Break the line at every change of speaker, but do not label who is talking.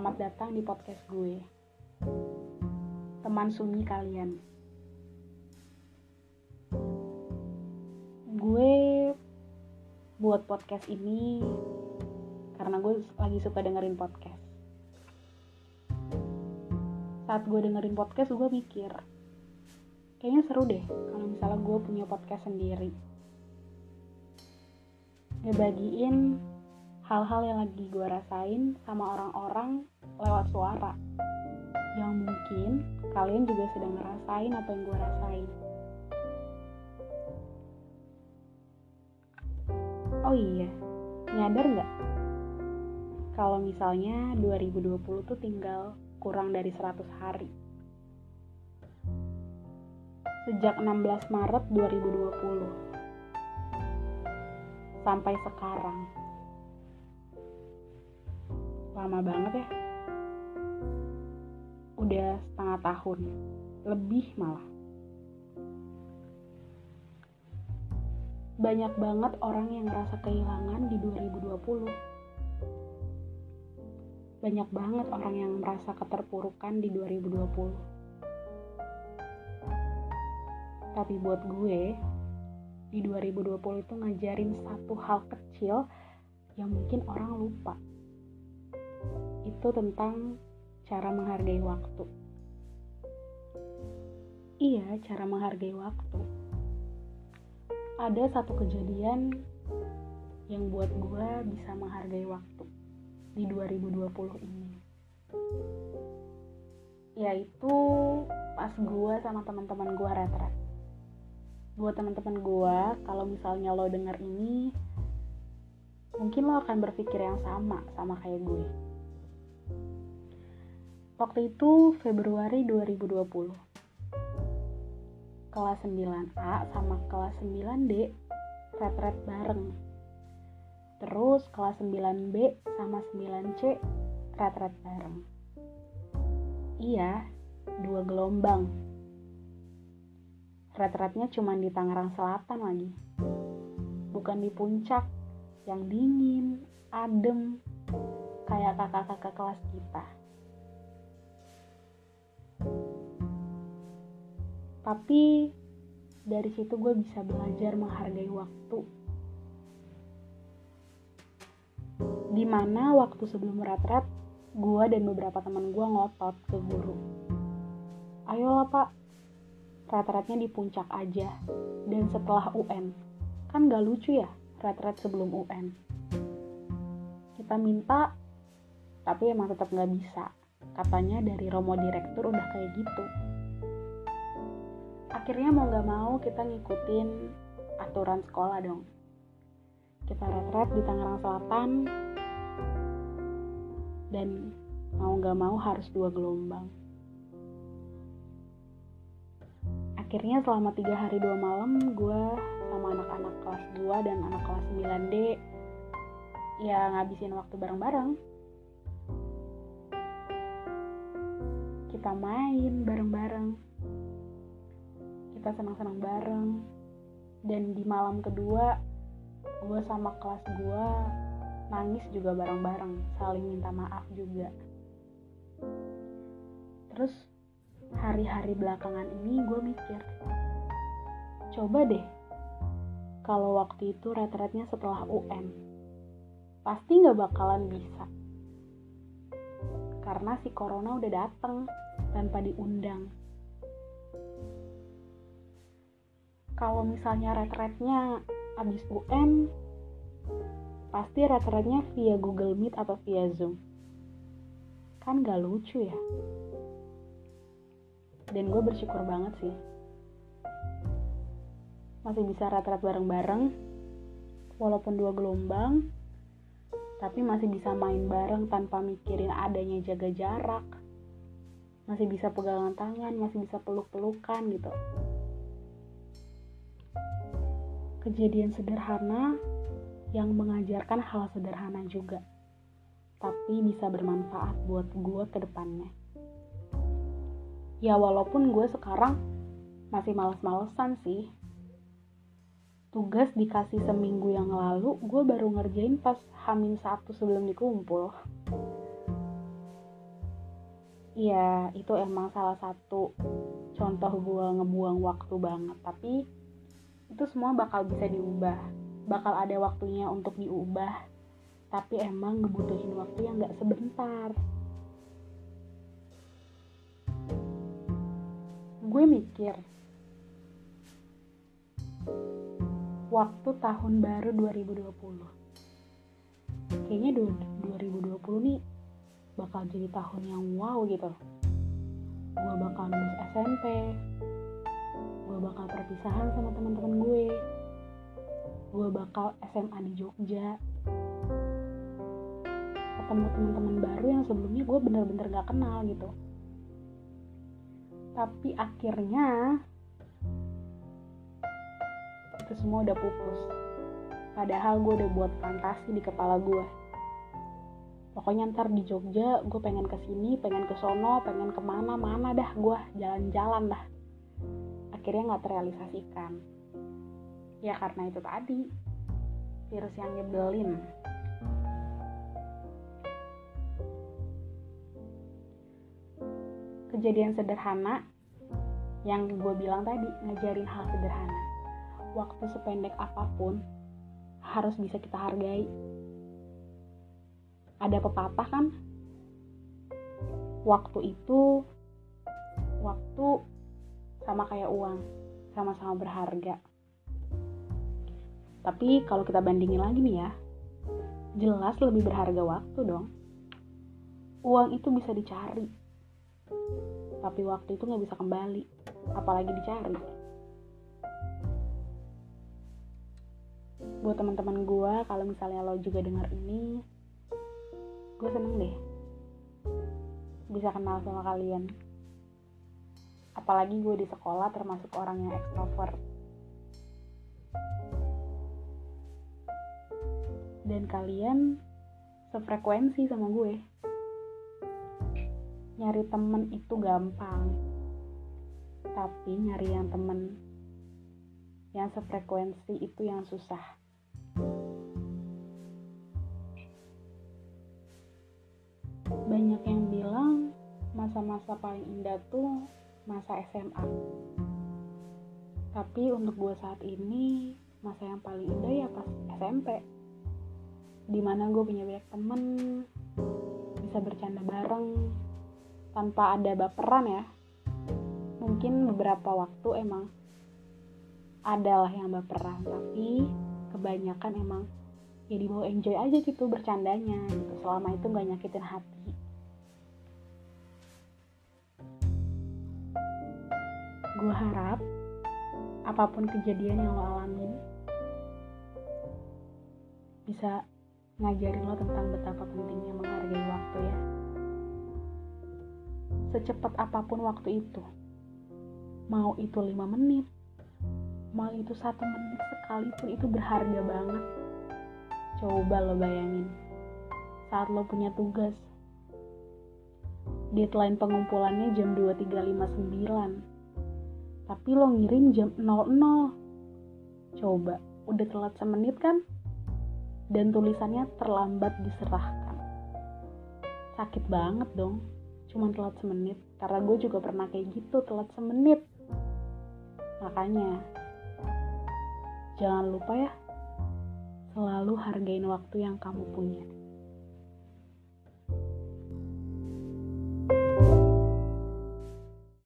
Selamat datang di podcast gue. Teman sunyi kalian. Gue buat podcast ini karena gue lagi suka dengerin podcast. Saat gue dengerin podcast, gue mikir, kayaknya seru deh kalau misalnya gue punya podcast sendiri. Ngebagiin hal-hal yang lagi gue rasain sama orang-orang lewat suara. Yang mungkin kalian juga sedang ngerasain apa yang gue rasain. Oh iya nyadar nggak? Kalau misalnya 2020 tuh tinggal kurang dari 100 hari. Sejak 16 Maret 2020 sampai sekarang lama banget ya. Udah setengah tahun. Lebih malah. Banyak banget orang yang merasa kehilangan di 2020 banyak banget orang yang merasa keterpurukan di 2020 tapi buat gue di 2020 itu ngajarin satu hal kecil yang mungkin orang lupa itu tentang cara menghargai waktu. Iya, cara menghargai waktu. Ada satu kejadian yang buat gue bisa menghargai waktu di 2020 ini. Yaitu pas gue sama teman-teman gue retret. Buat teman-teman gue, kalau misalnya lo denger ini, mungkin lo akan berpikir yang sama sama kayak gue Waktu itu Februari 2020. Kelas 9A sama kelas 9D retret bareng. Terus kelas 9B sama 9C retret bareng. Iya, dua gelombang. Retretnya cuma di Tangerang Selatan lagi. Bukan di puncak yang dingin, adem, kayak kakak-kakak kelas kita. Tapi dari situ gue bisa belajar menghargai waktu. Di mana waktu sebelum retret gue dan beberapa teman gue ngotot ke guru. Ayolah pak. Retretnya di puncak aja. Dan setelah UN kan gak lucu ya retret sebelum UN kita minta tapi emang tetap gak bisa. Katanya dari Romo Direktur udah kayak gitu akhirnya mau gak mau kita ngikutin aturan sekolah dong. Kita retret di Tangerang Selatan. Dan mau gak mau harus dua gelombang. Akhirnya selama tiga hari dua malam gue sama anak-anak kelas 2 dan anak kelas 9D ya ngabisin waktu bareng-bareng. Kita main bareng-bareng kita senang-senang bareng. Dan di malam kedua gue sama kelas gue nangis juga bareng-bareng saling minta maaf juga. Terus hari-hari belakangan ini gue mikir coba deh kalau waktu itu retretnya setelah UN pasti nggak bakalan bisa. Karena si corona udah dateng tanpa diundang kalau misalnya retretnya habis UN pasti retretnya via Google Meet atau via Zoom. Kan gak lucu ya? Dan gue bersyukur banget sih. Masih bisa retret bareng-bareng walaupun dua gelombang tapi masih bisa main bareng tanpa mikirin adanya jaga jarak. Masih bisa pegangan tangan masih bisa peluk-pelukan gitu kejadian sederhana yang mengajarkan hal sederhana juga, tapi bisa bermanfaat buat gue ke depannya. Ya walaupun gue sekarang masih males-malesan sih. Tugas dikasih seminggu yang lalu, gue baru ngerjain pas hamin satu sebelum dikumpul. Iya, itu emang salah satu contoh gue ngebuang waktu banget. Tapi itu semua bakal bisa diubah. Bakal ada waktunya untuk diubah. Tapi emang ngebutuhin waktu yang gak sebentar. Gue mikir, waktu tahun baru 2020. Kayaknya 2020 nih bakal jadi tahun yang wow gitu gue bakal lulus SMP bakal perpisahan sama teman-teman gue. Gue bakal SMA di Jogja. Ketemu teman-teman baru yang sebelumnya gue bener-bener gak kenal gitu. Tapi akhirnya itu semua udah pupus. Padahal gue udah buat fantasi di kepala gue pokoknya ntar di Jogja gue pengen ke sini pengen ke sono pengen ke mana mana dah gue jalan-jalan dah akhirnya nggak terrealisasikan. Ya karena itu tadi virus yang nyebelin. Kejadian sederhana yang gue bilang tadi ngajarin hal sederhana. Waktu sependek apa pun harus bisa kita hargai. Ada pepatah kan? Waktu itu waktu sama kayak uang sama-sama berharga. Tapi kalau kita bandingin lagi nih ya jelas lebih berharga waktu dong. Uang itu bisa dicari tapi waktu itu nggak bisa kembali apalagi dicari. Buat teman-teman gue kalau misalnya lo juga dengar ini gue seneng deh bisa kenal sama kalian apalagi gue di sekolah termasuk orang yang ekstrovert. Dan kalian sefrekuensi sama gue. Nyari temen itu gampang. Tapi nyari yang temen yang sefrekuensi itu yang susah. Banyak yang bilang masa-masa paling indah tuh masa SMA tapi untuk gue saat ini masa yang paling indah ya pas SMP di mana gue punya banyak temen bisa bercanda bareng tanpa ada baperan ya. Mungkin beberapa waktu emang adalah yang baperan tapi kebanyakan emang ya dibawa enjoy aja gitu bercandanya gitu. Selama itu nggak nyakitin hati gue harap apa pun kejadian yang lo alamin bisa ngajarin lo tentang betapa pentingnya menghargai waktu ya. Secepat apa pun waktu itu mau itu lima menit mau itu satu menit sekalipun itu berharga banget. Coba lo bayangin saat lo punya tugas deadline pengumpulannya jam 2359 tapi lo ngirim jam 00 coba udah telat semenit kan? Dan tulisannya terlambat diserahkan. Sakit banget dong cuma telat semenit. Karena gue juga pernah kayak gitu telat semenit. Makanya jangan lupa ya selalu hargain waktu yang kamu punya